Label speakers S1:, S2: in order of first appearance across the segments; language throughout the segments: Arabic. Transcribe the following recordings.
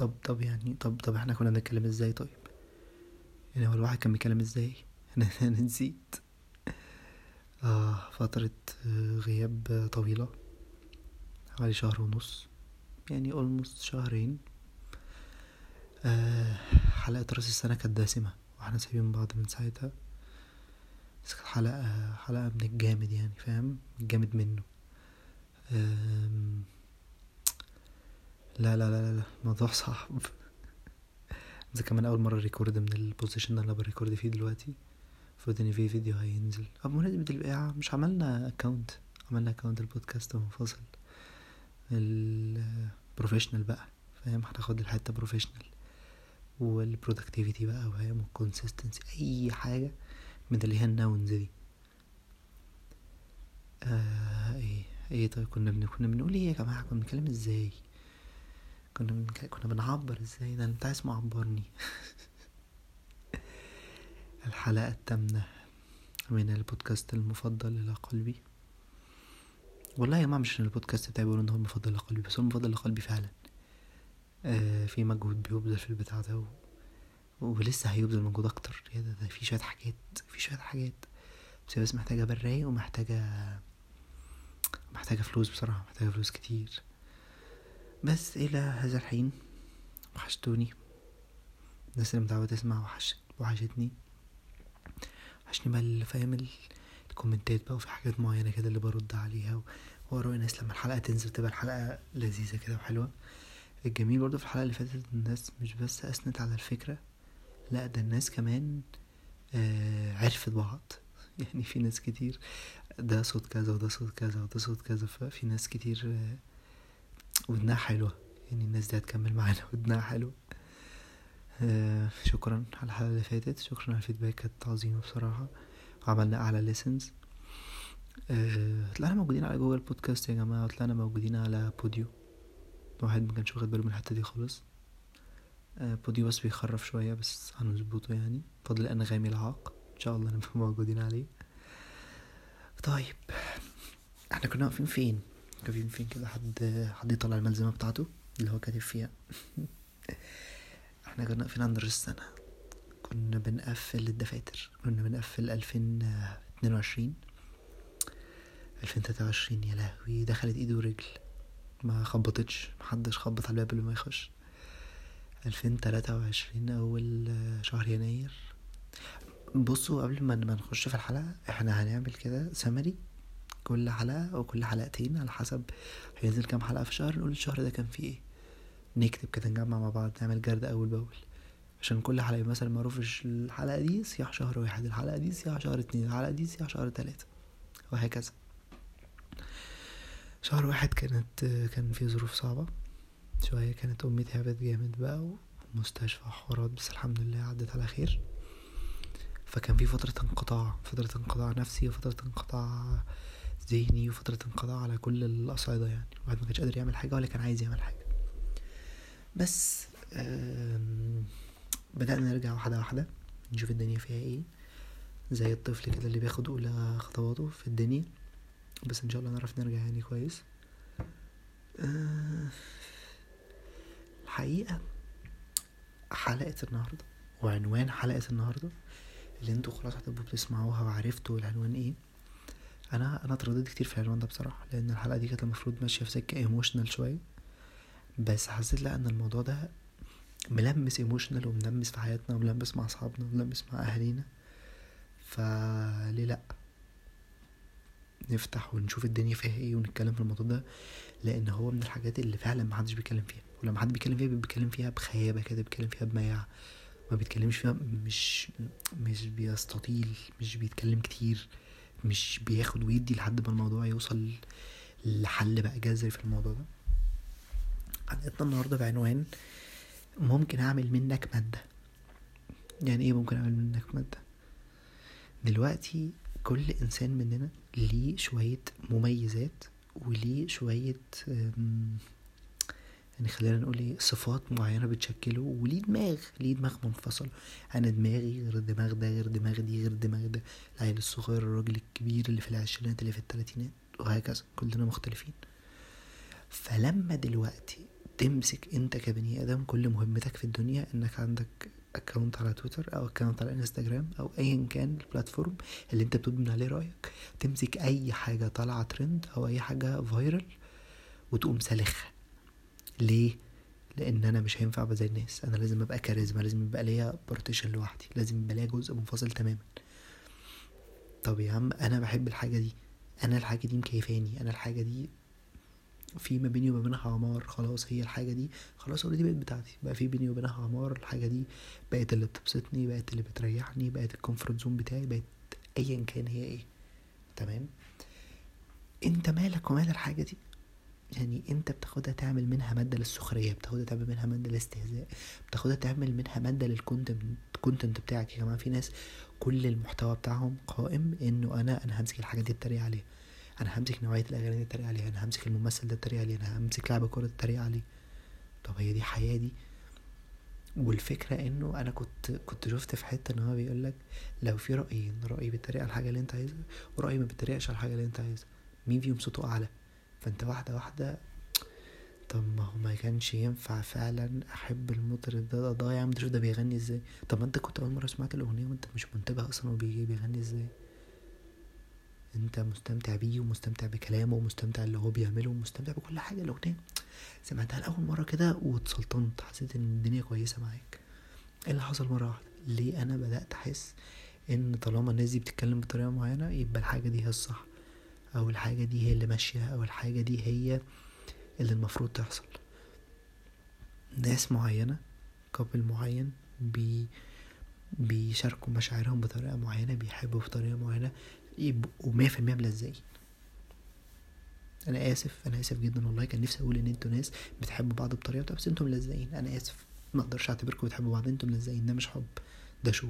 S1: طب طب يعني طب طب إحنا كنا بنتكلم إزاي طيب؟ يعني هو الواحد كان بيتكلم إزاي؟ أنا نسيت. آه فترة آه، غياب طويلة حوالي شهر ونص يعني اولموست شهرين. آه حلقة رأس السنة كانت دسمة وإحنا سايبين بعض من ساعتها. بس كانت حلقة حلقة من الجامد يعني فاهم؟ الجامد منه. آم، لا لا لا لا الموضوع صعب. ده كمان أول مرة record من ال position اللي أنا ب record فيه دلوقتي المفروض ان في فيديو هينزل. آه بمناسبة البيعة مش عملنا account عملنا account البودكاست منفصل ال professional بقى فاهم؟ هناخد الحتة professional وال productivity بقى فاهم؟ وال consistency أي حاجة من اللي هي ال nouns دي. آه إيه إيه طيب كنا بن... كنا بنقول إيه يا جماعة؟ كنا بنتكلم إزاي؟ كنا. كنا بنعبر إزاي؟ ده أنت عايز معبرني. الحلقة الثامنة من البودكاست المفضل إلى قلبي. والله يا جماعة مش البودكاست بتاعي بيقولوا إن هو المفضل لقلبي بس هو المفضل لقلبي فعلا. آه في مجهود بيبذل في البتاع ده و... ولسه هيبذل مجهود أكتر. يا ده, ده في شوية حاجات في شوية حاجات. بس بس محتاجة براية ومحتاجة محتاجة فلوس بصراحة محتاجة فلوس كتير. بس إلى هذا الحين وحشتوني. الناس اللي متعودة تسمع وحش وحشتني. وحشني بقى اللي فاهم ال- الكومنتات بقى وفي حاجات معينة كده اللي برد عليها وأراء الناس لما الحلقة تنزل تبقى الحلقة لذيذة كده وحلوة. الجميل برضه في الحلقة اللي فاتت الناس مش بس أثنت على الفكرة لا ده الناس كمان آه عرفت بعض. يعني في ناس كتير ده صوت كذا وده صوت كذا وده صوت كذا ففي ناس كتير آه ودنها حلوة. يعني الناس دي هتكمل معانا ودنها حلوة. آه شكرا على الحلقة اللي فاتت. شكرا على ال feedback كانت عظيمة بصراحة. وعملنا أعلى listens آه طلعنا موجودين على Google Podcast يا جماعة. وطلعنا موجودين على Podeo واحد ما كانش واخد باله من الحتة دي خالص. آه بوديو بس بيخرف شوية بس هنظبطه يعني. فضل أنغامي العاق. إن شاء الله نبقى موجودين عليه. طيب إحنا كنا واقفين فين؟ واقفين فين كده حد حد يطلع الملزمة بتاعته؟ اللي هو كاتب فيها. إحنا كنا واقفين عند راس السنة كنا بنقفل الدفاتر. كنا بنقفل ألفين اتنين وعشرين. ألفين تلاتة وعشرين يا لهوي. دخلت إيده ورجل. ما خبطتش. محدش خبط على الباب قبل ما يخش. ألفين تلاتة وعشرين أول شهر يناير. بصوا قبل ما نخش في الحلقة إحنا هنعمل كده سمري كل حلقة أو كل حلقتين على حسب هينزل كام حلقة في شهر نقول الشهر ده كان فيه إيه؟ نكتب كده نجمع مع بعض نعمل جرد أول بأول. عشان كل حلقة مثلا معروف الش- الحلقة دي صياح شهر واحد الحلقة دي صياح شهر اتنين الحلقة دي صياح شهر تلاتة وهكذا. شهر واحد كانت كان فيه ظروف صعبة شوية كانت أمي تعبت جامد بقى ومستشفى وحوارات بس الحمد لله عدت على خير. فكان في فترة انقطاع فترة انقطاع نفسي وفترة انقطاع ذهني وفترة انقطاع على كل الأصعدة يعني. الواحد ما كانش قادر يعمل حاجة ولا كان عايز يعمل حاجة. بس بدأنا نرجع واحدة واحدة نشوف الدنيا فيها إيه. زي الطفل كده اللي بياخد أولى خطواته في الدنيا. بس إن شاء الله نعرف نرجع يعني كويس. آه، الحقيقة حلقة النهاردة وعنوان حلقة النهاردة اللي أنتوا خلاص هتبقوا بتسمعوها وعرفتوا العنوان إيه. أنا أنا اترددت كتير في العنوان ده بصراحة لأن الحلقة دي كانت المفروض ماشية في سكة ايموشنال شوية. بس حسيت لأ إن الموضوع ده ملمس ايموشنال وملمس في حياتنا وملمس مع أصحابنا وملمس مع اهالينا فليه لأ؟ نفتح ونشوف الدنيا فيها إيه ونتكلم في الموضوع ده لأن هو من الحاجات اللي فعلا محدش بيتكلم فيها. ولما حد بيتكلم فيها بيتكلم فيها بخيابة كده بيتكلم فيها بمياعة ما بيتكلمش فيها مش مش بيستطيل مش بيتكلم كتير. مش بياخد ويدي لحد ما الموضوع يوصل لحل بقى جذري في الموضوع ده. حلقتنا النهارده بعنوان ممكن أعمل منك مادة. يعني إيه ممكن أعمل منك مادة؟ دلوقتي كل إنسان مننا ليه شوية مميزات وليه شوية أم، يعني خلينا نقول إيه صفات معينة بتشكله وليه دماغ ليه دماغ منفصل. أنا دماغي غير دماغ ده غير دماغ دي غير دماغ ده. العيل الصغير الراجل الكبير اللي في العشرينات اللي في التلاتينات وهكذا. كلنا مختلفين. فلما دلوقتي تمسك أنت كبني آدم كل مهمتك في الدنيا إنك عندك account على تويتر أو account على إنستجرام أو ايا كان ال platform اللي أنت بتبني عليه رأيك تمسك أي حاجة طالعة ترند أو أي حاجة viral وتقوم سالخها. ليه؟ لأن أنا مش هينفع أبقى زي الناس. أنا لازم أبقى كاريزما لازم يبقى ليا partition لوحدي. لازم يبقى ليا جزء منفصل تماما. طب يا عم أنا بحب الحاجة دي. أنا الحاجة دي مكيفاني. أنا الحاجة دي في ما بيني وما بينها عمار خلاص هي الحاجة دي. خلاص already بقت بتاعتي. بقى في بيني وبينها عمار الحاجة دي بقت اللي بتبسطني بقت اللي بتريحني بقت ال comfort zone بتاعي بقت ايا كان هي إيه. تمام؟ أنت مالك ومال الحاجة دي؟ يعني انت بتاخدها تعمل منها مادة للسخرية بتاخدها تعمل منها مادة للاستهزاء بتاخدها تعمل منها مادة لل content content بتاعك. يا جماعة في ناس كل المحتوى بتاعهم قائم انه أنا أنا همسك الحاجة دي اتريق عليها أنا همسك نوعية الاغاني دي اتريق عليها أنا همسك الممثل ده اتريق عليه أنا همسك لاعب الكوره اتريق عليه طب هي دي حياة دي؟ والفكرة انه أنا كنت كنت شفت في حتة ان هو بيقول لك لو في رأيين رأي بيتريق على الحاجة اللي انت عايزها ورأي ما بيتريقش على الحاجة اللي انت عايزها. مين فيهم صوته أعلى؟ فانت واحدة واحدة طب ما هو ما كانش ينفع فعلا أحب المطرب ده ده ضايع انت شوف ده بيغني إزاي؟ طب ما أنت كنت أول مرة سمعت الأغنية وأنت مش منتبه أصلا هو بيغني إزاي؟ أنت مستمتع بيه ومستمتع بكلامه ومستمتع اللي هو بيعمله ومستمتع بكل حاجة. الأغنية سمعتها لأول مرة كده واتسلطنت حسيت إن الدنيا كويسة معاك. إيه اللي حصل مرة واحدة؟ ليه أنا بدأت أحس إن طالما الناس دي بتتكلم بطريقة معينة يبقى الحاجة دي هي الصح؟ أو الحاجة دي هي اللي ماشية أو الحاجة دي هي اللي المفروض تحصل. ناس معينة كابل معين بي بيشاركوا مشاعرهم بطريقة معينة بيحبوا بطريقة معينة يبقوا مية في المية ملزقين. أنا آسف أنا آسف جدا والله. كان نفسي أقول إن أنتوا ناس بتحبوا بعض بطريقة بس أنتوا ملزقين. أنا آسف. ما أقدرش أعتبركم بتحبوا بعض. أنتوا ملزقين. ده مش حب. ده شو؟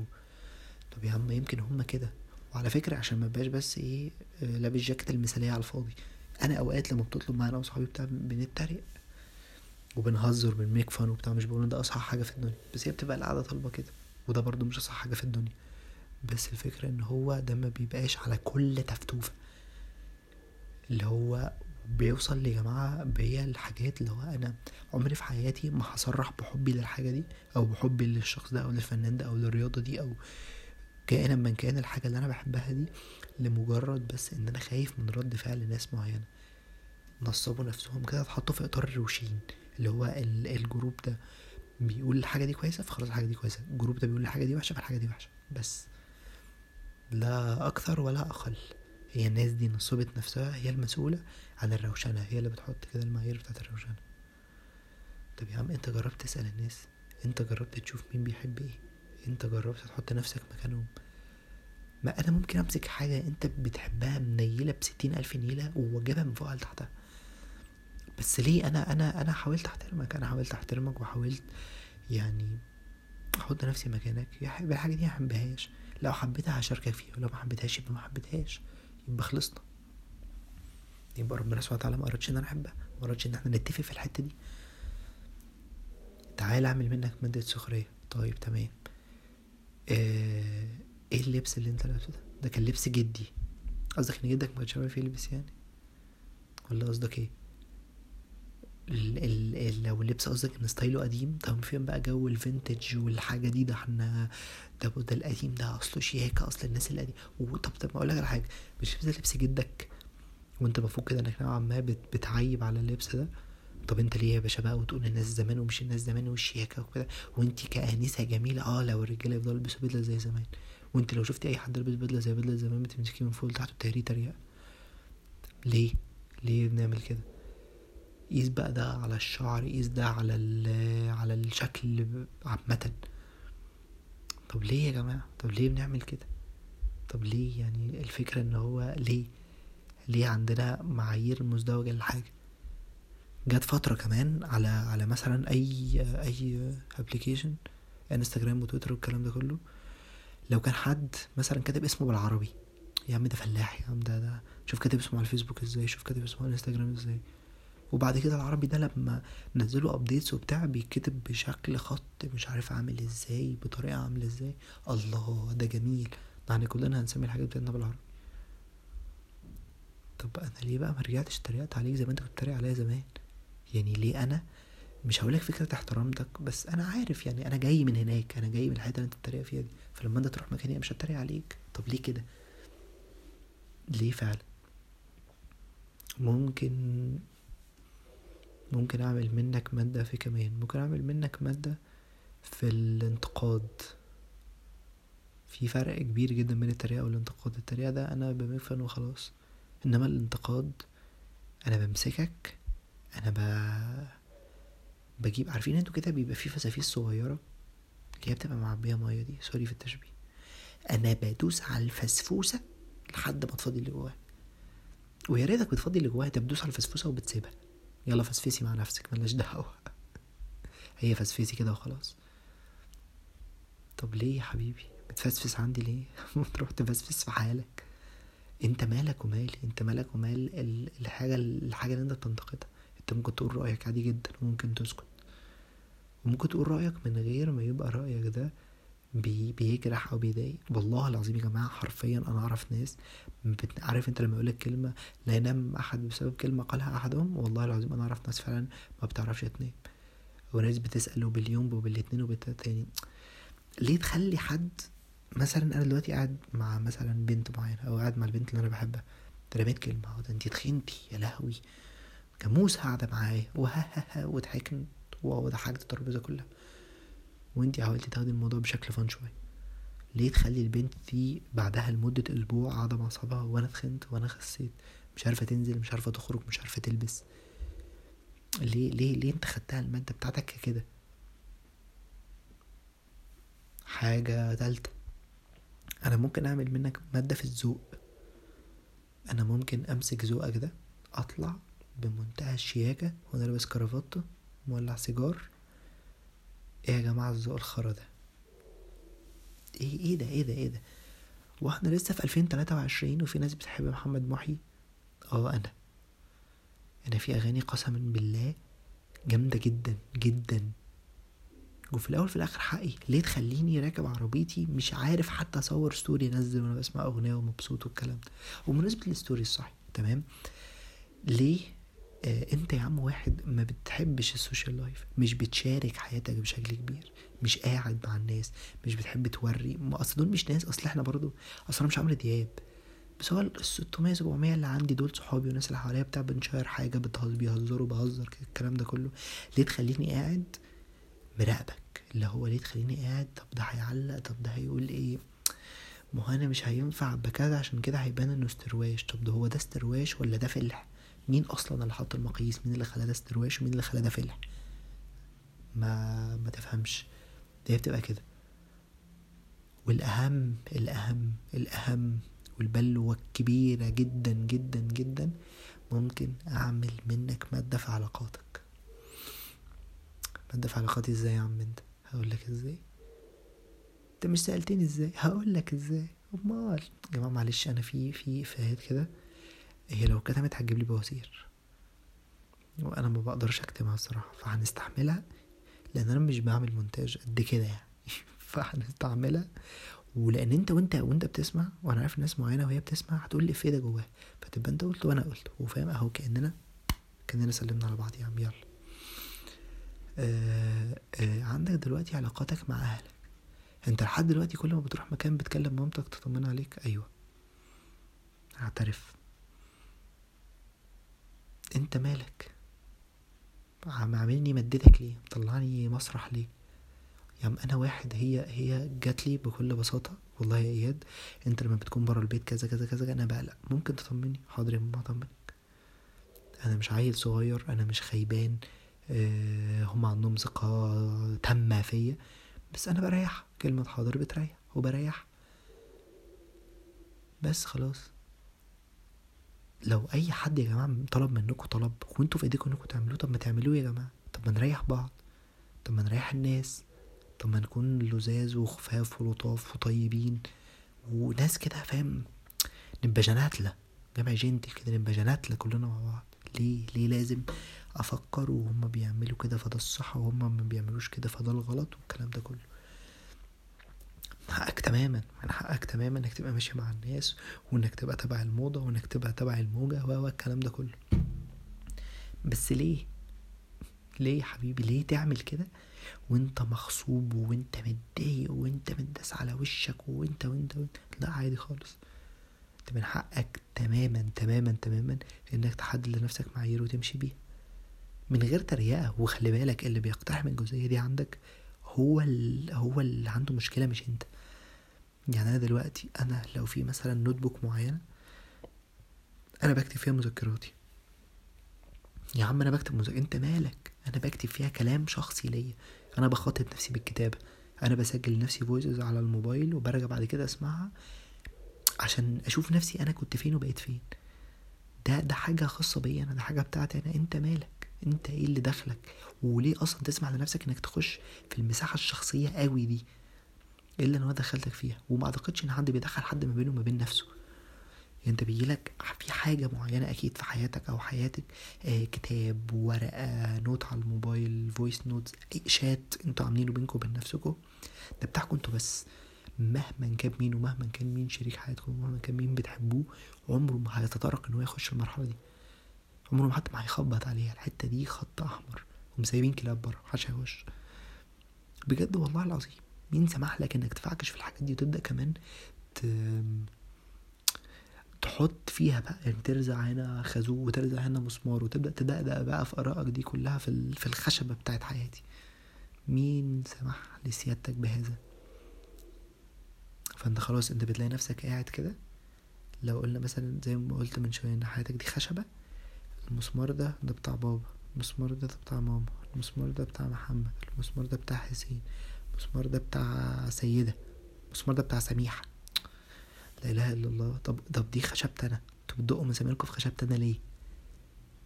S1: طب يا عم يمكن هما كده. وعلى فكرة عشان ما بقاش بس إيه لابس جاكيت المثالية على الفاضي. أنا أوقات لما بتطلب معانا وصحابي بتاع بنتريق وبنهزر بنميك فان وبتاع مش بقول ده اصح حاجة في الدنيا بس هي بتبقى القعدة طالبة كده وده برضو مش اصح حاجة في الدنيا. بس الفكرة إن هو ده ما بيبقاش على كل تفتوفة. اللي هو بيوصل يا جماعة بيا الحاجات اللي هو أنا عمري في حياتي ما هصرح بحبي للحاجة دي أو بحبي للشخص ده أو للفنان ده أو للرياضة دي أو كائنا من كان الحاجة اللي أنا بحبها دي لمجرد بس إن أنا خايف من رد فعل ناس معينة. نصبوا نفسهم كده اتحطوا في إطار الروشين اللي هو ال group ده بيقول الحاجة دي كويسة فخلاص الحاجة دي كويسة. ال group ده بيقول الحاجة دي وحشة فالحاجة دي وحشة. بس لا أكثر ولا أقل. هي الناس دي نصبت نفسها هي المسؤولة عن الروشنة هي اللي بتحط كده المعايير بتاعت الروشنة. طب يا عم أنت جربت تسأل الناس؟ أنت جربت تشوف مين بيحب إيه؟ انت جربت تحط نفسك مكانهم؟ ما أنا ممكن امسك حاجة انت بتحبها منيلة بستين ألف نيلة واجيبها من فوق لتحتها. بس ليه أنا أنا أنا حاولت احترمك أنا حاولت احترمك وحاولت يعني أحط نفسي مكانك. يا الحاجة دي محبهاش لو حبيتها هشاركك فيها ولو ما حبيتهاش يبقى ما حبيتهاش. يبقى خلصنا. يبقى ربنا سبحانه وتعالى ما ان أنا احبها ما ان إحنا نتفق في الحتة دي. تعال اعمل منك مادة سخرية. طيب تمام. إيه اللبس اللي أنت لابسه ده؟ ده كان لبس جدي. قصدك إن جدك ما كانش عارف يلبس يعني؟ ولا قصدك إيه؟ ال ال لو اللبس قصدك إن style ه قديم طب فين بقى جو ال vintage والحاجة دي؟ ده إحنا ده ده القديم ده أصله شياكة أصل الناس القديم طب طب أقول لك على حاجة. مش ده لبس جدك وأنت المفروض كده إنك نوعا ما بت بتعيب على اللبس ده؟ طب انت ليه يا باشا بقى وتقول الناس زمان ومش الناس زمان والشياكة وكده؟ وانت كأنسة جميلة آه لو الرجالة يفضلوا يلبسوا بدلة زي زمان. وانت لو شفتي أي حد لابس بدلة زي بدلة زمان بتمسكيه من فوق لتحت وتهريه تريقة. ليه؟ ليه بنعمل كده؟ قيس بقى ده على الشعر قيس ده على على الشكل عامة. طب ليه يا جماعة؟ طب ليه بنعمل كده؟ طب ليه يعني الفكرة إن هو ليه؟ ليه عندنا معايير مزدوجة للحاجة جت فترة كمان على على مثلا أي أي application انستجرام وتويتر والكلام ده كله لو كان حد مثلا كاتب اسمه بالعربي يا عم ده فلاح يا عم ده ده شوف كاتب اسمه على الفيسبوك إزاي شوف كاتب اسمه على الإنستجرام إزاي. وبعد كده العربي ده لما نزلوا updates وبتاع بيتكتب بشكل خط مش عارف عامل إزاي بطريقة عاملة إزاي. الله ده جميل. إحنا كلنا هنسمي الحاجات بتاعتنا بالعربي. طب أنا ليه بقى ما رجعتش اتريقت عليك زي ما أنت كنت بتتريق عليا زمان؟ يعني ليه أنا مش هقولك فكرة احترامتك بس أنا عارف يعني أنا جاي من هناك أنا جاي من الحتة اللي أنت بتتريق فيها دي. فلما أنت تروح مكاني مش هتريق عليك. طب ليه كده؟ ليه فعلا؟ ممكن ممكن أعمل منك مادة في كمان. ممكن أعمل منك مادة في الانتقاد. في فرق كبير جدا بين التريقة والانتقاد. التريقة ده أنا بمفن وخلاص. إنما الانتقاد أنا بمسكك أنا ب... بجيب عارفين أنتوا كده بيبقى في فسافيس صغيرة اللي هي بتبقى معبية مية دي؟ سوري في التشبيه. أنا بدوس على الفسفوسة لحد ما تفضي اللي جواها. ويا ريتك بتفضي اللي جواها انت بتدوس على الفسفوسة وبتسيبها. يلا فسفسي مع نفسك ملناش دعوة. هي فسفسي كده وخلاص. طب ليه يا حبيبي؟ بتفسفس عندي ليه؟ تروح تفسفس في حالك. انت مالك ومالي انت مالك ومال الحاجة الحاجة اللي انت بتنتقدها. انت ممكن تقول رأيك عادي جدا وممكن تسكت. وممكن تقول رأيك من غير ما يبقى رأيك ده بي بيجرح أو بيضايق. والله العظيم يا جماعة حرفيا أنا أعرف ناس عارف أنت لما يقولك كلمة لا ينام أحد بسبب كلمة قالها أحدهم؟ والله العظيم أنا أعرف ناس فعلا ما بتعرفش تنام. وناس بتسأل باليوم وبالاتنين وبالتاني ليه تخلي حد مثلا أنا دلوقتي قاعد مع مثلا بنت معينة أو قاعد مع البنت اللي أنا بحبها. رميت كلمة أنت تخنتي يا لهوي. جاموسه قاعدة معايا. وها وضحكت. وضحكت الترابيزة كلها. وانتي حاولتي تاخدي الموضوع بشكل فان شوية. ليه تخلي البنت دي بعدها لمدة أسبوع قاعدة مع صحابها وأنا تخنت وأنا خسيت. مش عارفة تنزل مش عارفة تخرج مش عارفة تلبس. ليه ليه ليه انت خدتها المادة بتاعتك كده؟ حاجة تالتة. أنا ممكن أعمل منك مادة في الذوق. أنا ممكن أمسك ذوقك ده أطلع بمنتهى الشياكة وأنا لابس كرافتة مولع سيجار. إيه يا جماعة الذوق الخرا ده؟ إيه إيه ده إيه ده إيه ده؟ وإحنا لسه في ألفين تلاتة وعشرين وفي ناس بتحب محمد محي. آه أنا. أنا في أغاني قسما بالله جامدة جدا جدا. وفي الأول في الآخر حقي. ليه تخليني راكب عربيتي مش عارف حتى أصور story أنزل وأنا بسمع أغنية ومبسوط والكلام ده؟ وبمناسبه ال story الصحي تمام؟ ليه انت يا عم واحد ما بتحبش ال social life مش بتشارك حياتك بشكل كبير مش قاعد مع الناس مش بتحب توري ما أصل دول مش ناس أصل إحنا برضو أصل أنا مش عمرو دياب. بس هو ال 600 700 اللي عندي دول صحابي والناس اللي حواليا بتاع بن share حاجة بتهزر بيهزروا بهزر الكلام ده كله. ليه تخليني قاعد مراقبك؟ اللي هو ليه تخليني قاعد طب ده هيعلق طب ده هيقول إيه؟ ما هو أنا مش هينفع بكذا عشان كده هيبان إنه استرواش طب ده هو ده استرواش ولا ده فلح؟ مين أصلا اللي حط المقاييس؟ مين اللي خلاه ده استرواش ومين اللي خلاه ده فلح ما ما تفهمش. هي بتبقى كده. والأهم الأهم الأهم والبلوة الكبيرة جدا جدا جدا ممكن أعمل منك مادة في علاقاتك. مادة في علاقاتي إزاي يا عم أنت؟ هقولك إزاي؟ أنت مش سألتني إزاي؟ هقولك إزاي؟ أمال. يا جماعة معلش أنا في في افيهات كده. هي لو كتمت هتجيب لي بواسير. وأنا ما بقدرش اكتبها الصراحة فهنستحملها لأن أنا مش بعمل مونتاج قد كده يعني. فهنستعملها ولأن أنت وأنت وأنت بتسمع وأنا عارف ناس معينة وهي بتسمع هتقول لي إيه ده جواها. فتبقى أنت قلت وأنا قلت وفاهم أهو كأننا كأننا سلمنا على بعض يا عم يلا. آه آه عندك دلوقتي علاقاتك مع أهلك. أنت لحد دلوقتي كل ما بتروح مكان بتكلم مامتك تطمن عليك. أيوه. أعترف. انت مالك؟ عم عاملني مددك ليه؟ مطلعني مسرح ليه؟ عم أنا واحد هي هي جات لي بكل بساطة والله يا اياد انت لما بتكون بره البيت كذا كذا كذا أنا بقلق ممكن تطمني؟ حاضر يا ماما اطمنك. أنا مش عيل صغير أنا مش خيبان أه هم عندهم ثقة تامة فيا. بس أنا بريح كلمة حاضر بتريح وبريح. بس خلاص. لو أي حد يا جماعة طلب منكم طلب وأنتوا في إيديكم إنكم تعملوه طب ما تعملوه يا جماعة. طب ما نريح بعض. طب ما نريح الناس. طب ما نكون لزاز وخفاف ولطاف وطيبين. وناس كده فاهم نبقى جناتلة. جمع جنتل كده نبقى جناتلة كلنا مع بعض. ليه؟ ليه لازم أفكر وهم بيعملوا كده فده الصح وهم ما بيعملوش كده فده الغلط والكلام ده كله. حقك تماما من حقك تماما إنك تبقى ماشي مع الناس وإنك تبقى تبع الموضة وإنك تبقى تبع الموجة و الكلام ده كله. بس ليه؟ ليه يا حبيبي؟ ليه تعمل كده؟ وإنت مغصوب وإنت متضايق وإنت متداس على وشك وإنت وإنت وإنت. لا عادي خالص. أنت من حقك تماما تماما تماما إنك تحدد لنفسك معايير وتمشي بيها. من غير تريقة. وخلي بالك اللي بيقتحم الجزئية دي عندك هو ال... هو اللي عنده مشكلة مش أنت. يعني أنا دلوقتي أنا لو في مثلا notebook معينة أنا بكتب فيها مذكراتي. يا عم أنا بكتب مذكرة أنت مالك؟ أنا بكتب فيها كلام شخصي ليا. أنا بخاطب نفسي بالكتابة. أنا بسجل لنفسي voices على الموبايل وبرجع بعد كده أسمعها عشان أشوف نفسي أنا كنت فين وبقيت فين. ده ده حاجة خاصة بيا أنا ده حاجة بتاعتي أنا. أنت مالك؟ أنت إيه اللي دخلك؟ وليه أصلا تسمح لنفسك إنك تخش في المساحة الشخصية قوي دي؟ إيه اللي أنا دخلتك فيها. وما أعتقدش إن حد بيدخل حد ما بينه وما بين نفسه. يعني أنت بيجيلك في حاجة معينة أكيد في حياتك أو حياتك آه كتاب ورقة note على الموبايل voice notes أي شات أنتوا عاملينه بينكم وبين نفسكم ده بتاعكم أنتوا بس. مهما كان مين ومهما كان مين شريك حياتكم ومهما كان مين بتحبوه عمره ما هيتطرق إن هو يخش المرحلة دي. عمره ما حد ما هيخبط عليها. الحتة دي خط أحمر. ومسايبين كلاب بره محدش هيخش. بجد والله العظيم. مين سمح لك إنك تفعكش في الحاجات دي وتبدأ كمان ت... تحط فيها بقى يعني ترزع هنا خازوق وترزع هنا مسمار وتبدأ تدقدق بقى في آرائك دي كلها في في الخشبة بتاعت حياتي. مين سمح لسيادتك بهذا؟ فأنت خلاص أنت بتلاقي نفسك قاعد كده. لو قلنا مثلا زي ما قلت من شوية إن حياتك دي خشبة المسمار ده ده بتاع بابا المسمار ده, ده بتاع ماما المسمار ده بتاع محمد المسمار ده بتاع حسين المسمار ده بتاع سيدة المسمار ده بتاع سميحة. لا إله إلا الله. طب طب دي خشبت أنا. أنتوا بتدقوا مساميركم في خشبت أنا ليه؟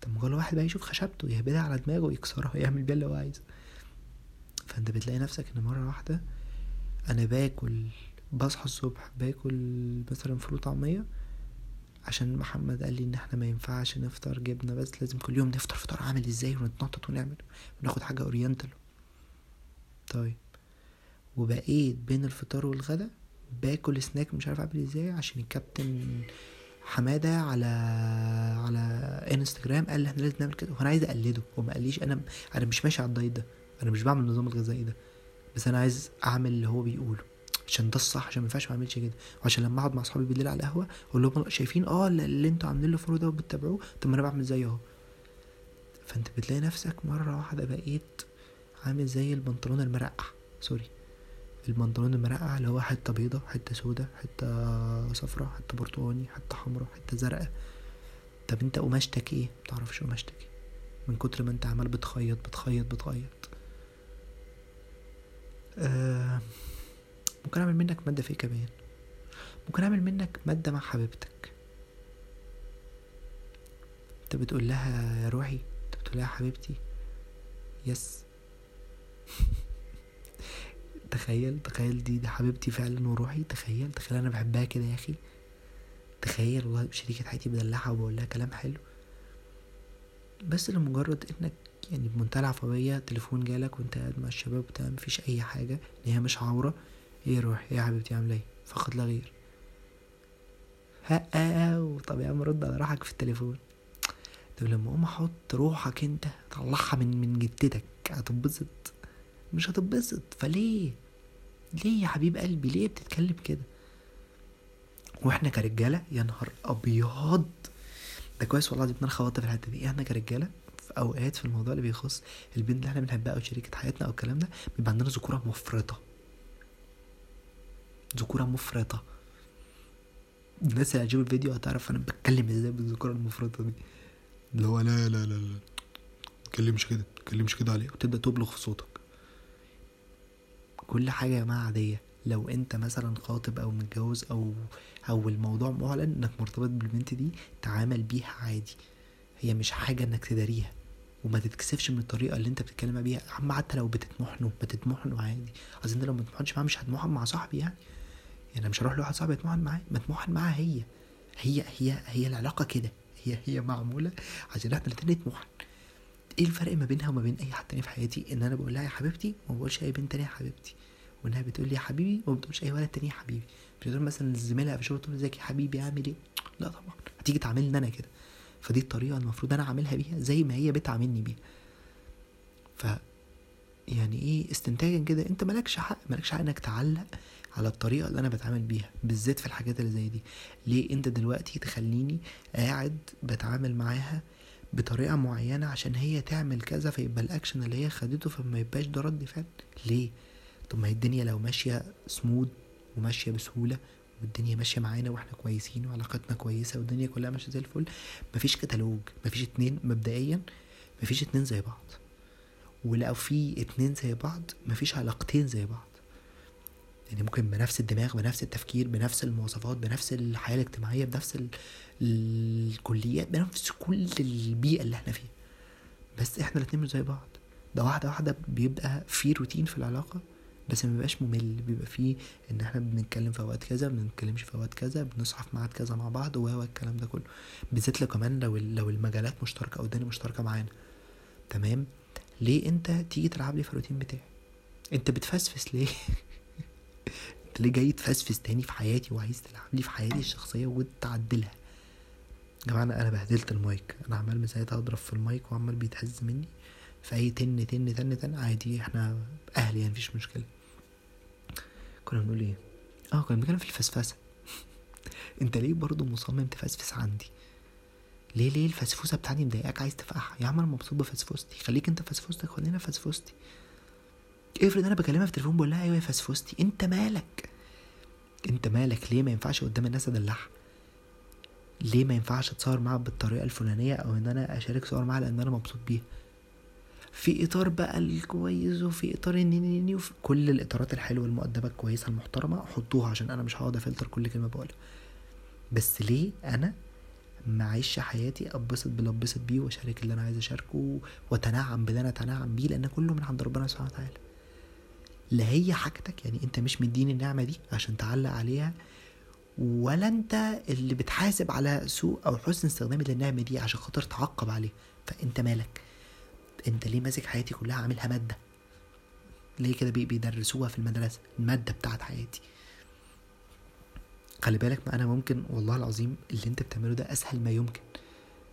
S1: طب ما كل واحد بقى يشوف خشبته يهبدها على دماغه ويكسرها ويعمل بيها اللي هو عايزه. فأنت بتلاقي نفسك إن مرة واحدة أنا باكل بصحى الصبح باكل مثلا فول وطعميه عشان محمد قال لي إن إحنا ما ينفعش نفطر جبنة بس لازم كل يوم نفطر فطار عامل إزاي ونتنطط ونعمل وناخد حاجة oriental. طيب. وبقيت بين الفطار والغدا باكل سناك مش عارف أعمل إزاي عشان الكابتن حمادة على على إنستجرام قال لي إحنا لازم نعمل كده. وأنا عايز أقلده. وما قاليش أنا أنا مش ماشي على ال diet ده. أنا مش بعمل النظام الغذائي ده. بس أنا عايز أعمل اللي هو بيقوله. عشان ده الصح عشان ما ينفعش ما أعملش كده. وعشان لما أقعد مع أصحابي بالليل على القهوة أقول لهم شايفين آه اللي أنتوا عاملين له follow ده وبتتابعوه. طب ما أنا بعمل زيه أهو. فأنت بتلاقي نفسك مرة واحدة بقيت عامل زي البنطلون المرقع. sorry. البنطلون المرقع اللي هو حتة بيضة حتة سودة حتة صفرا حتة برتقاني حتة حمرا حتة زرقاء. طب انت قماشتك إيه؟ متعرفش قماشتك إيه. من كتر ما انت عمال بتخيط بتخيط بتخيط. آه ممكن أعمل منك مادة في كمان؟ ممكن أعمل منك مادة مع حبيبتك. انت بتقول لها يا روحي انت بتقول لها حبيبتي يس. تخيل تخيل دي دي حبيبتي فعلا وروحي. تخيل تخيل أنا بحبها كده يا أخي. تخيل والله شريكة حياتي بدلعها وبقول لها كلام حلو. بس لمجرد إنك يعني بمنتهى العفوية تليفون جالك وأنت قاعد مع الشباب بتاع مفيش أي حاجة إن هي مش عورة إيه روحي إيه يا حبيبتي عاملة إيه؟ فقط لا غير. ها طب يا عم رد على روحك في التليفون. طب لما أقوم أحط روحك أنت طلعها من من جدتك هتنبسط مش هتنبسط فليه؟ ليه يا حبيب قلبي؟ ليه بتتكلم كده؟ وإحنا كرجالة يا نهار أبيض! ده كويس والله دي خبطت في الحتة دي. إحنا كرجالة في أوقات في الموضوع اللي بيخص البنت اللي إحنا بنحبها أو شريكة حياتنا أو الكلام ده بيبقى عندنا ذكورة مفرطة. ذكورة مفرطة. الناس اللي هتشوف الفيديو هتعرف أنا بتكلم إزاي بالذكورة المفرطة دي. اللي هو لا لا لا لا تتكلمش كده تتكلمش كده عليه وتبدأ تبلغ في صوتك. كل حاجة يا جماعة عادية. لو أنت مثلا خاطب أو متجوز أو أو الموضوع معلن إنك مرتبط بالبنت دي تعامل بيها عادي. هي مش حاجة إنك تداريها. وما تتكسفش من الطريقة اللي أنت بتتكلم بيها. عم حتى لو بتتمحنوا بتتمحنوا عادي. أصل أنت لو ما تتمحنش معاه مش هتمحن مع صاحبي يعني. يعني مش هروح لواحد صاحبي اتمحن معاه ما اتمحن معاها هي. هي هي هي العلاقة كده. هي هي معمولة عشان إحنا الاتنين نتمحن إيه الفرق ما بينها وما بين أي حد تاني في حياتي؟ إن أنا بقول لها يا حبيبتي وما بقولش أي بنت تانية يا حبيبتي. وإنها بتقول لي يا حبيبي وما بتقولش أي ولد تاني يا حبيبي. مش بتقول مثلا زميلها في الشغل تقول إزيك يا حبيبي عامل إيه؟ لا طبعا. هتيجي تعاملني أنا كده. فدي الطريقة المفروض أنا أعملها بيها زي ما هي بتعاملني بيها. ف يعني إيه استنتاجا كده. أنت مالكش حق مالكش حق إنك تعلق على الطريقة اللي أنا بتعامل بيها بالذات في الحاجات اللي زي دي. ليه؟ أنت دلوقتي تخليني قاعد بتعامل معاها بطريقة معينة عشان هي تعمل كذا فيبقى الأكشن اللي هي خدته فما يبقاش ده رد فعل. ليه؟ طب ما هي الدنيا لو ماشية سموث وماشية بسهولة والدنيا ماشية معانا وإحنا كويسين وعلاقتنا كويسة والدنيا كلها ماشية زي الفل مفيش كتالوج مفيش اتنين مبدئيا مفيش اتنين زي بعض. ولو في اتنين زي بعض مفيش علاقتين زي بعض. يعني ممكن بنفس الدماغ بنفس التفكير بنفس المواصفات بنفس الحياة الاجتماعية بنفس ال... الكليات بنفس كل البيئة اللي إحنا فيها. بس إحنا الاتنين مش زي بعض. ده واحدة واحدة بيبقى في روتين في العلاقة بس ما بيبقاش ممل. بيبقى فيه إن إحنا بنتكلم في أوقات كذا ما بنتكلمش في أوقات كذا بنصحى في ميعاد كذا مع بعض و الكلام ده كله. بالذات لو كمان لو لو المجالات مشتركة أو الدنيا مشتركة معانا. تمام؟ ليه انت تيجي تلعب لي في الروتين بتاعي؟ انت بتفسفس ليه؟ انت ليه جاي تفسفس تاني في حياتي وعايز تلعب لي في حياتي الشخصية وتعدلها؟ يا جماعة أنا بهدلت المايك. أنا عمال من ساعتها أضرب في المايك وعمال بيتهز مني. فاي تن تن تن تن عادي إحنا أهل يعني مفيش مشكلة. كنا بنقول إيه؟ آه كنا بنتكلم في الفسفسة. أنت ليه برضو مصمم تفسفس عندي؟ ليه ليه الفسفوسة بتاعتي مضايقاك؟ عايز تفقعها. يا عم أنا مبسوط بفسفوستي. خليك أنت فسفوستك خلينا فسفوستي. افرض أنا بكلمها في التليفون بقول لها أيوه يا فسفوستي أنت مالك؟ أنت مالك؟ ليه ما ينفعش قدام الناس أدلعها؟ ليه ما ينفعش أتصور معاها بالطريقة الفلانية أو إن أنا أشارك صور معاها لأن أنا مبسوط بيها؟ في إطار بقى الكويس وفي إطار النينيني وفي كل الإطارات الحلوة المؤدبة الكويسة المحترمة حطوها عشان أنا مش هقعد أفلتر كل كلمة بقولها. بس ليه أنا معيش حياتي اتبسط باللي اتبسط بيه وأشارك اللي أنا عايز أشاركه وأتنعم باللي أنا أتنعم بيه؟ لأن كله من عند ربنا سبحانه وتعالى. لا هي حاجتك يعني انت مش مديني النعمة دي عشان تعلق عليها ولا انت اللي بتحاسب على سوء أو حسن استخدامي للنعمة دي عشان خاطر تعقب عليه. فانت مالك؟ انت ليه ماسك حياتي كلها عاملها مادة؟ ليه كده بيدرسوها في المدرسة؟ المادة بتاعت حياتي. خلي بالك ما أنا ممكن والله العظيم اللي انت بتعمله ده اسهل ما يمكن.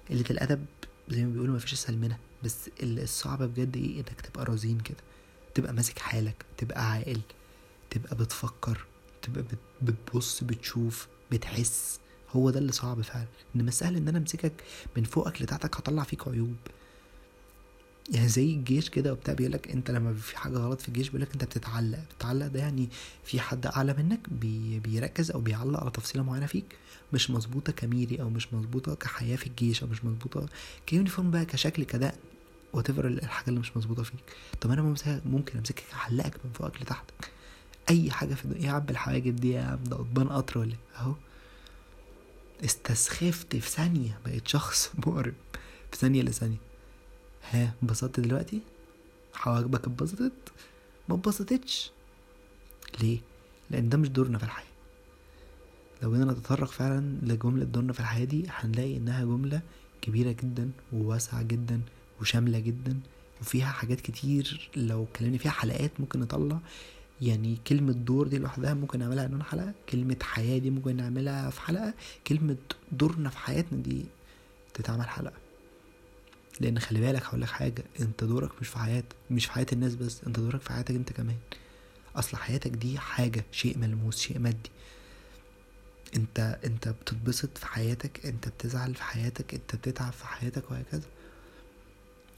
S1: قلة الأدب زي ما بيقولوا مفيش أسهل منها. بس الصعب بجد إيه؟ انك تبقى رزين كده. تبقى ماسك حالك تبقى عاقل تبقى بتفكر تبقى بتبص بتشوف بتحس. هو ده اللي صعب فعلا. انما سهل إن أنا أمسكك من فوقك لتحتك هطلع فيك عيوب. يعني زي الجيش كده وبتاع بيقولك أنت لما في حاجة غلط في الجيش بيقولك أنت بتتعلق. بتتعلق ده يعني في حد أعلى منك بي بيركز أو بيعلق على تفصيلة معينة فيك. مش مظبوطة كميري أو مش مظبوطة كحياة في الجيش أو مش مظبوطة كيونيفورم بقى كشكل كدقن وات الحاجة اللي مش مظبوطة فيك. طب أنا ممكن امسكك احلقك من فوقك لتحتك أي حاجة في الدنيا. يا عم الحواجب دي يا عم ده قضبان قطر ولا أهو. استسخفت في ثانية. بقيت شخص مقرب في ثانية لثانية. ها انبسطت دلوقتي؟ حواجبك اتبسطت؟ ما اتبسطتش. ليه؟ لأن ده مش دورنا في الحياة. لو جينا نتطرق فعلا لجملة دورنا في الحياة دي هنلاقي إنها جملة كبيرة جدا وواسعة جدا وشاملة جدا وفيها حاجات كتير لو اتكلمنا فيها حلقات ممكن نطلع. يعني كلمة دور دي لوحدها ممكن نعملها عنوان حلقة كلمة حياة دي ممكن نعملها في حلقة كلمة دورنا في حياتنا دي تتعمل حلقة. لأن خلي بالك هقول لك حاجة أنت دورك مش في حياتك مش في حياة الناس بس أنت دورك في حياتك أنت كمان. أصل حياتك دي حاجة شيء ملموس شيء مادي. أنت أنت بتتبسط في حياتك أنت بتزعل في حياتك أنت بتتعب في حياتك وهكذا.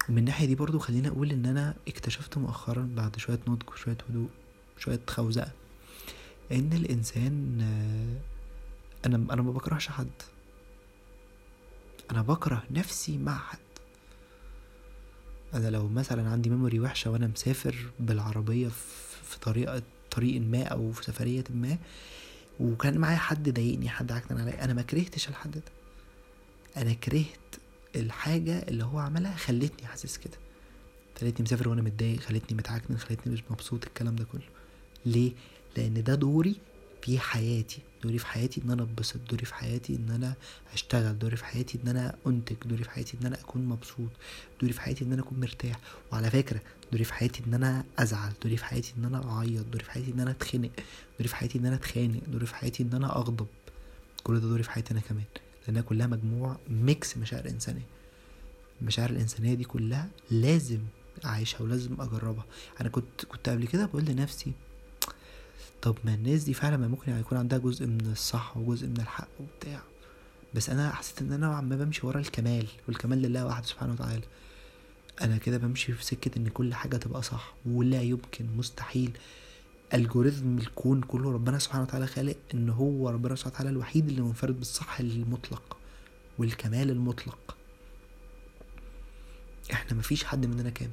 S1: من الناحية دي برضو خليني أقول إن أنا اكتشفت مؤخرا بعد شوية نضج وشوية هدوء شوية خوزقه إن الإنسان أنا أنا ما بكرهش حد. أنا بكره نفسي مع حد. أنا لو مثلا عندي ميموري وحشة وأنا مسافر بالعربية في طريقة طريق ما أو في سفرية ما وكان معايا حد ضايقني حد عكنن عليا أنا ما كرهتش الحد ده. أنا كرهت الحاجة اللي هو عملها خلتني حاسس كده خلتني مسافر وأنا متضايق خلتني متعكنن خلتني مش مبسوط الكلام ده كله ليه لأن ده دوري في حياتي دوري في حياتي ان أنا اتبسط دوري في حياتي ان أنا اشتغل دوري في حياتي ان أنا انتج دوري في حياتي ان أنا اكون مبسوط دوري في حياتي ان أنا اكون مرتاح وعلى فكره دوري في حياتي ان أنا ازعل دوري في حياتي ان أنا اعيط دوري في حياتي ان أنا اتخنق دوري في حياتي ان أنا اتخانق دوري في حياتي ان أنا اغضب كل ده دوري في حياتي أنا كمان لأنها كلها مجموع mix مشاعر إنسانية. المشاعر الإنسانية دي كلها لازم أعيشها ولازم أجربها. أنا كنت كنت قبل كده بقول لنفسي طب ما الناس دي فعلا ما ممكن يكون عندها جزء من الصح وجزء من الحق وبتاع. بس أنا حسيت إن أنا ما بمشي ورا الكمال والكمال لله وحده سبحانه وتعالى. أنا كده بمشي في سكة إن كل حاجة تبقى صح ولا يمكن مستحيل. الجوريزم الكون كله ربنا سبحانه وتعالى خالق إن هو ربنا سبحانه وتعالى الوحيد اللي منفرد بالصح المطلق والكمال المطلق. إحنا مفيش حد مننا كامل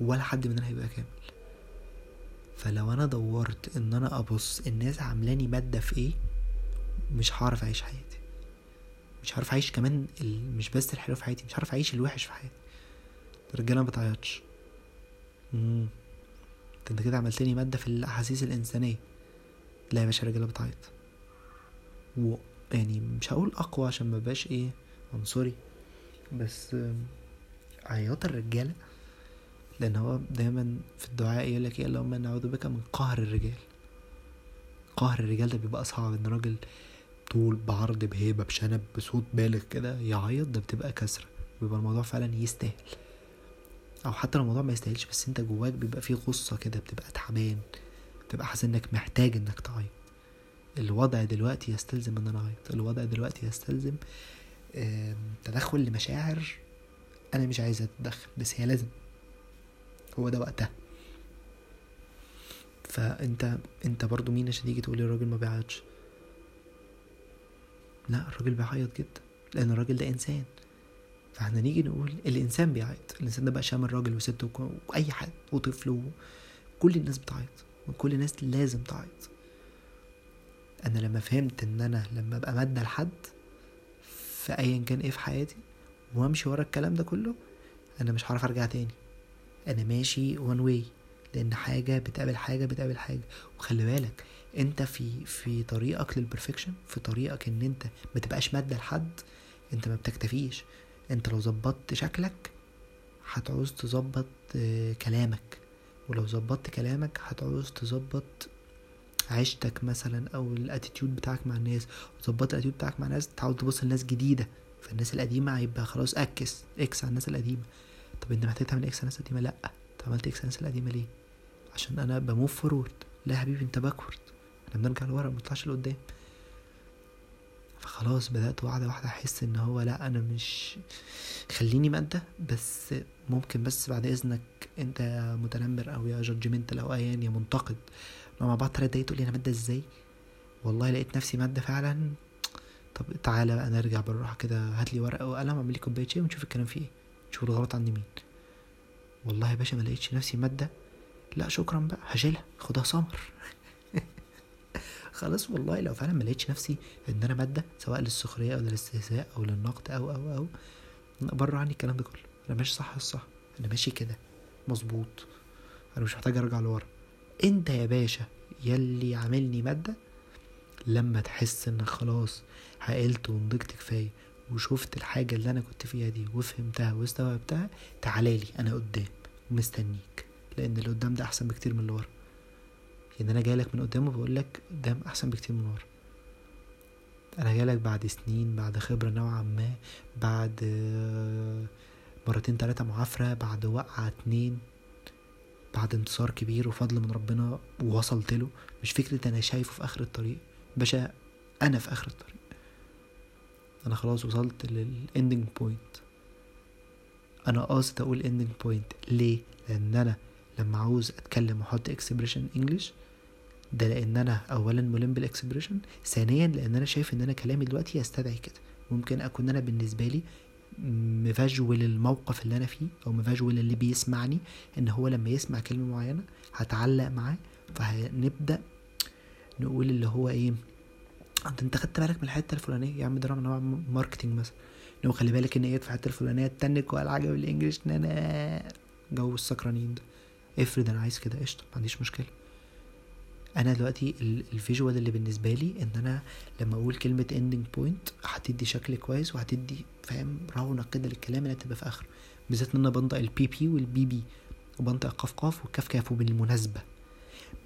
S1: ولا حد مننا هيبقى كامل. فلو أنا دورت إن أنا أبص الناس عاملاني مادة في إيه مش هعرف أعيش حياتي. مش هعرف أعيش كمان. مش بس الحلو في حياتي مش هعرف أعيش الوحش في حياتي. الرجالة ما بتعيطش. انت كده عملتني مادة في الأحاسيس الإنسانية. لا يا باشا الرجالة بتعيط. و يعني مش هقول أقوى عشان ما بقاش إيه عنصري. بس عياط الرجالة؟ لأن هو دايما في الدعاء يقول لك إيه اللهم نعوذ بك من قهر الرجال. قهر الرجال ده بيبقى صعب إن راجل طول بعرض بهيبة بشنب بصوت بالغ كده يعيط ده بتبقى كسرة. بيبقى الموضوع فعلا يستاهل. أو حتى لو الموضوع ما يستاهلش بس أنت جواك بيبقى فيه غصة كده بتبقى تعبان بتبقى حاسس إنك محتاج إنك تعيط. الوضع دلوقتي يستلزم إن أنا أعيط. الوضع دلوقتي يستلزم تدخل لمشاعر أنا مش عايز أتدخل بس هي لازم. هو ده وقتها. فأنت أنت برضو مين عشان تيجي تقولي الراجل ما بيعيطش. لا الراجل بيعيط جدا لأن الراجل ده إنسان. فاحنا نيجي نقول الإنسان بيعيط. الإنسان ده بقى شامل راجل وست وأي حد وطفل وكل الناس بتعيط. وكل الناس لازم تعيط. أنا لما فهمت إن أنا لما أبقى مادة لحد في ايا كان إيه في حياتي وأمشي ورا الكلام ده كله أنا مش هعرف أرجع تاني. أنا ماشي one way لأن حاجة بتقابل حاجة بتقابل حاجة. وخلي بالك أنت في في طريقك لل perfection في طريقك إن أنت ما تبقاش مادة لحد أنت ما بتكتفيش. انت لو ظبطت شكلك هتعوز تظبط كلامك. ولو ظبطت كلامك هتعوز تظبط عيشتك مثلا أو ال attitude بتاعك مع الناس. وظبطت ال attitude بتاعك مع الناس تحاول تبص لناس جديدة. فالناس القديمة هيبقى خلاص X X على الناس القديمة. طب انت محتاج تعمل X على الناس القديمة؟ لأ. انت عملت X على الناس القديمة ليه؟ عشان أنا ب move forward لا يا حبيبي انت backward إحنا بنرجع لورا ما بنطلعش لقدام. فخلاص بدأت واحدة واحدة أحس إن هو لأ أنا مش خليني ماده بس ممكن بس بعد إذنك أنت يا متنمر أو يا جادجمنتال أو أيا يا منتقد. مع بعض تلات دقايق تقول لي أنا ماده إزاي؟ والله لقيت نفسي مادة فعلا. طب تعالى بقى نرجع بالراحة كده هات لي ورقة وقلم أعمل لي كوباية شاي ونشوف الكلام فيه إيه. نشوف الغلط عند مين. والله يا باشا ما لقيتش نفسي مادة. لأ شكرا بقى هشيلها. خدها سمر. خلاص والله لو فعلا ما لقيتش نفسي إن أنا مادة سواء للسخرية أو للاستهزاء أو للنقد أو أو أو بره عني الكلام ده كله. أنا ماشي صح الصح. أنا ماشي كده. مظبوط. أنا مش محتاج أرجع لورا. أنت يا باشا يلي عاملني مادة لما تحس انك خلاص عقلت ونضجت كفاية وشفت الحاجة اللي أنا كنت فيها دي وفهمتها واستوعبتها تعالالي أنا قدام ومستنيك لأن اللي قدام ده أحسن بكتير من اللي ورا. يعني أنا جايلك من قدام وبقول لك قدام أحسن بكتير من ورا. أنا جايلك بعد سنين بعد خبرة نوعا ما بعد مرتين تلاتة معافرة بعد وقعة اتنين بعد انتصار كبير وفضل من ربنا ووصلت له. مش فكرة أنا شايفه في آخر الطريق. باشا أنا في آخر الطريق. أنا خلاص وصلت لل ending point أنا قاصد أقول ending point ليه؟ لأن أنا لما عاوز أتكلم وأحط expression English ده لأن أنا اولا ملم بال expression ثانيا لأن أنا شايف إن أنا كلامي دلوقتي يستدعي كده. ممكن أكون أنا بالنسبة لي من ال visual الموقف اللي أنا فيه أو من ال visual اللي بيسمعني إن هو لما يسمع كلمة معينة هتعلق معاه. فهنبدأ نقول اللي هو إيه انت أنت خدت بالك من الحتة الفلانية؟ يا عم ده نوع marketing مثلا. لو خلي بالك إن إيه في الحتة الفلانية تنك وقال عجب الانجليش أنا جو السكرانين ده. افرض أنا عايز كده قشطة ما عنديش مشكلة. أنا دلوقتي الفيجوال اللي بالنسبة لي إن أنا لما أقول كلمة اندنج بوينت هتدي شكل كويس وهتدي فاهم رونق كده للكلام اللي هتبقى في آخره. بالذات إن أنا بنطق البي بي والبي بي وبنطق قاف قاف والكاف كاف وبالمناسبة.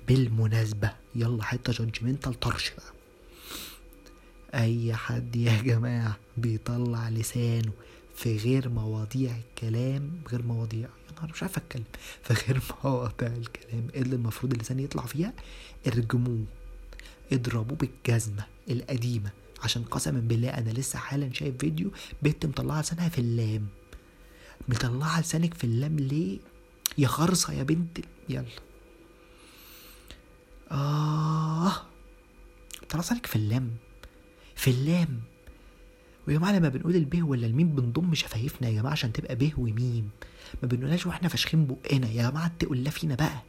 S1: بالمناسبة. يلا حتة جادجمنتال طرش بقى. أي حد يا جماعة بيطلع لسانه. في غير مواضيع الكلام غير مواضيع يا نهار مش عارف أتكلم في غير مواضيع الكلام اللي المفروض اللسان يطلع فيها ارجموه اضربوه بالجزمة القديمة عشان قسما بالله أنا لسه حالا شايف فيديو بنت مطلعة لسانها في اللام. مطلعة لسانك في اللام ليه؟ يا خرصة يا بنت يلا. آه مطلعة لسانك في اللام في اللام. ويا جماعة لما بنقول البه ولا الميم بنضم شفايفنا يا جماعة عشان تبقى به وميم. ما بنقولهاش وإحنا فاشخين بقنا. يا جماعة اتقوا الله فينا بقى.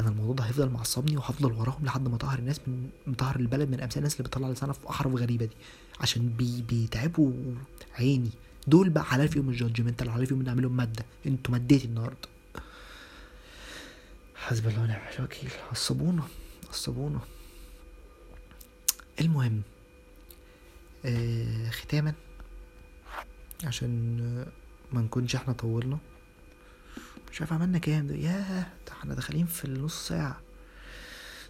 S1: أنا الموضوع ده هيفضل معصبني وهفضل وراهم لحد ما اطهر الناس من مطهر البلد من أمثال الناس اللي بتطلع لسانها في أحرف غريبة دي. عشان بي بيتعبوا عيني. دول بقى حلال فيهم ال judgmental حلال فيهم نعملهم مادة. أنتوا مديتي النهارده. حسب الله ونعم الوكيل. عصبونا. عصبونا. المهم. ختاما. عشان آه، ما نكونش إحنا طولنا. مش عارف عملنا كام ده؟ ياه ده إحنا داخلين في النص ساعة.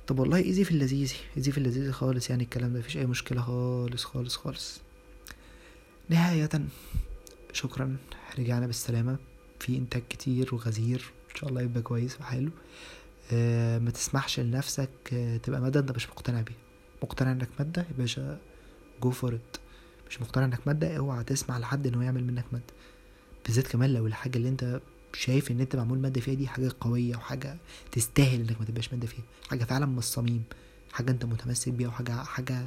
S1: طب والله ايزي في اللذيذ ايزي في اللذيذ خالص يعني الكلام ده مفيش أي مشكلة خالص خالص خالص. نهاية شكرا. رجعنا بالسلامة. في إنتاج كتير وغزير. إن شاء الله يبقى كويس وحلو. آه ما تسمحش لنفسك آه تبقى مادة أنت مش مقتنع بيها. مقتنع إنك مادة يا باشا go for it مش مقتنع إنك مادة اوعى تسمع لحد انه يعمل منك مادة. بالذات كمان لو الحاجة اللي أنت شايف إن أنت معمول مادة فيها دي حاجة قوية وحاجة تستاهل إنك ما تبقاش مادة فيها. حاجة فعلا من الصميم حاجة أنت متمسك بيها وحاجة حاجة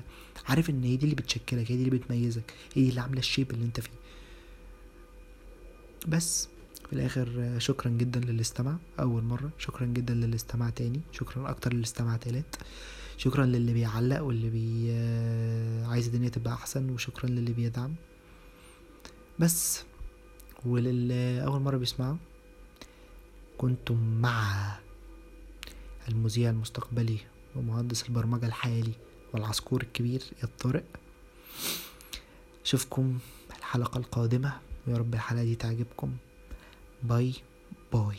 S1: عارف إن هي دي اللي بتشكلك هي دي اللي بتميزك هي دي اللي عاملة ال shape اللي أنت فيه. بس في الآخر شكرا جدا للي استمع أول مرة. شكرا جدا للي استمع تاني. شكرا أكتر للي استمع تالت. شكرا للي بيعلق واللي بي آه، عايز الدنيا تبقى أحسن وشكرا للي بيدعم. بس وللي أول مرة بيسمعوا كنتم مع المذيع المستقبلي ومهندس البرمجة الحالي والعصفور الكبير يا طارق أشوفكم الحلقة القادمة ويا رب الحلقة دي تعجبكم. باي باي.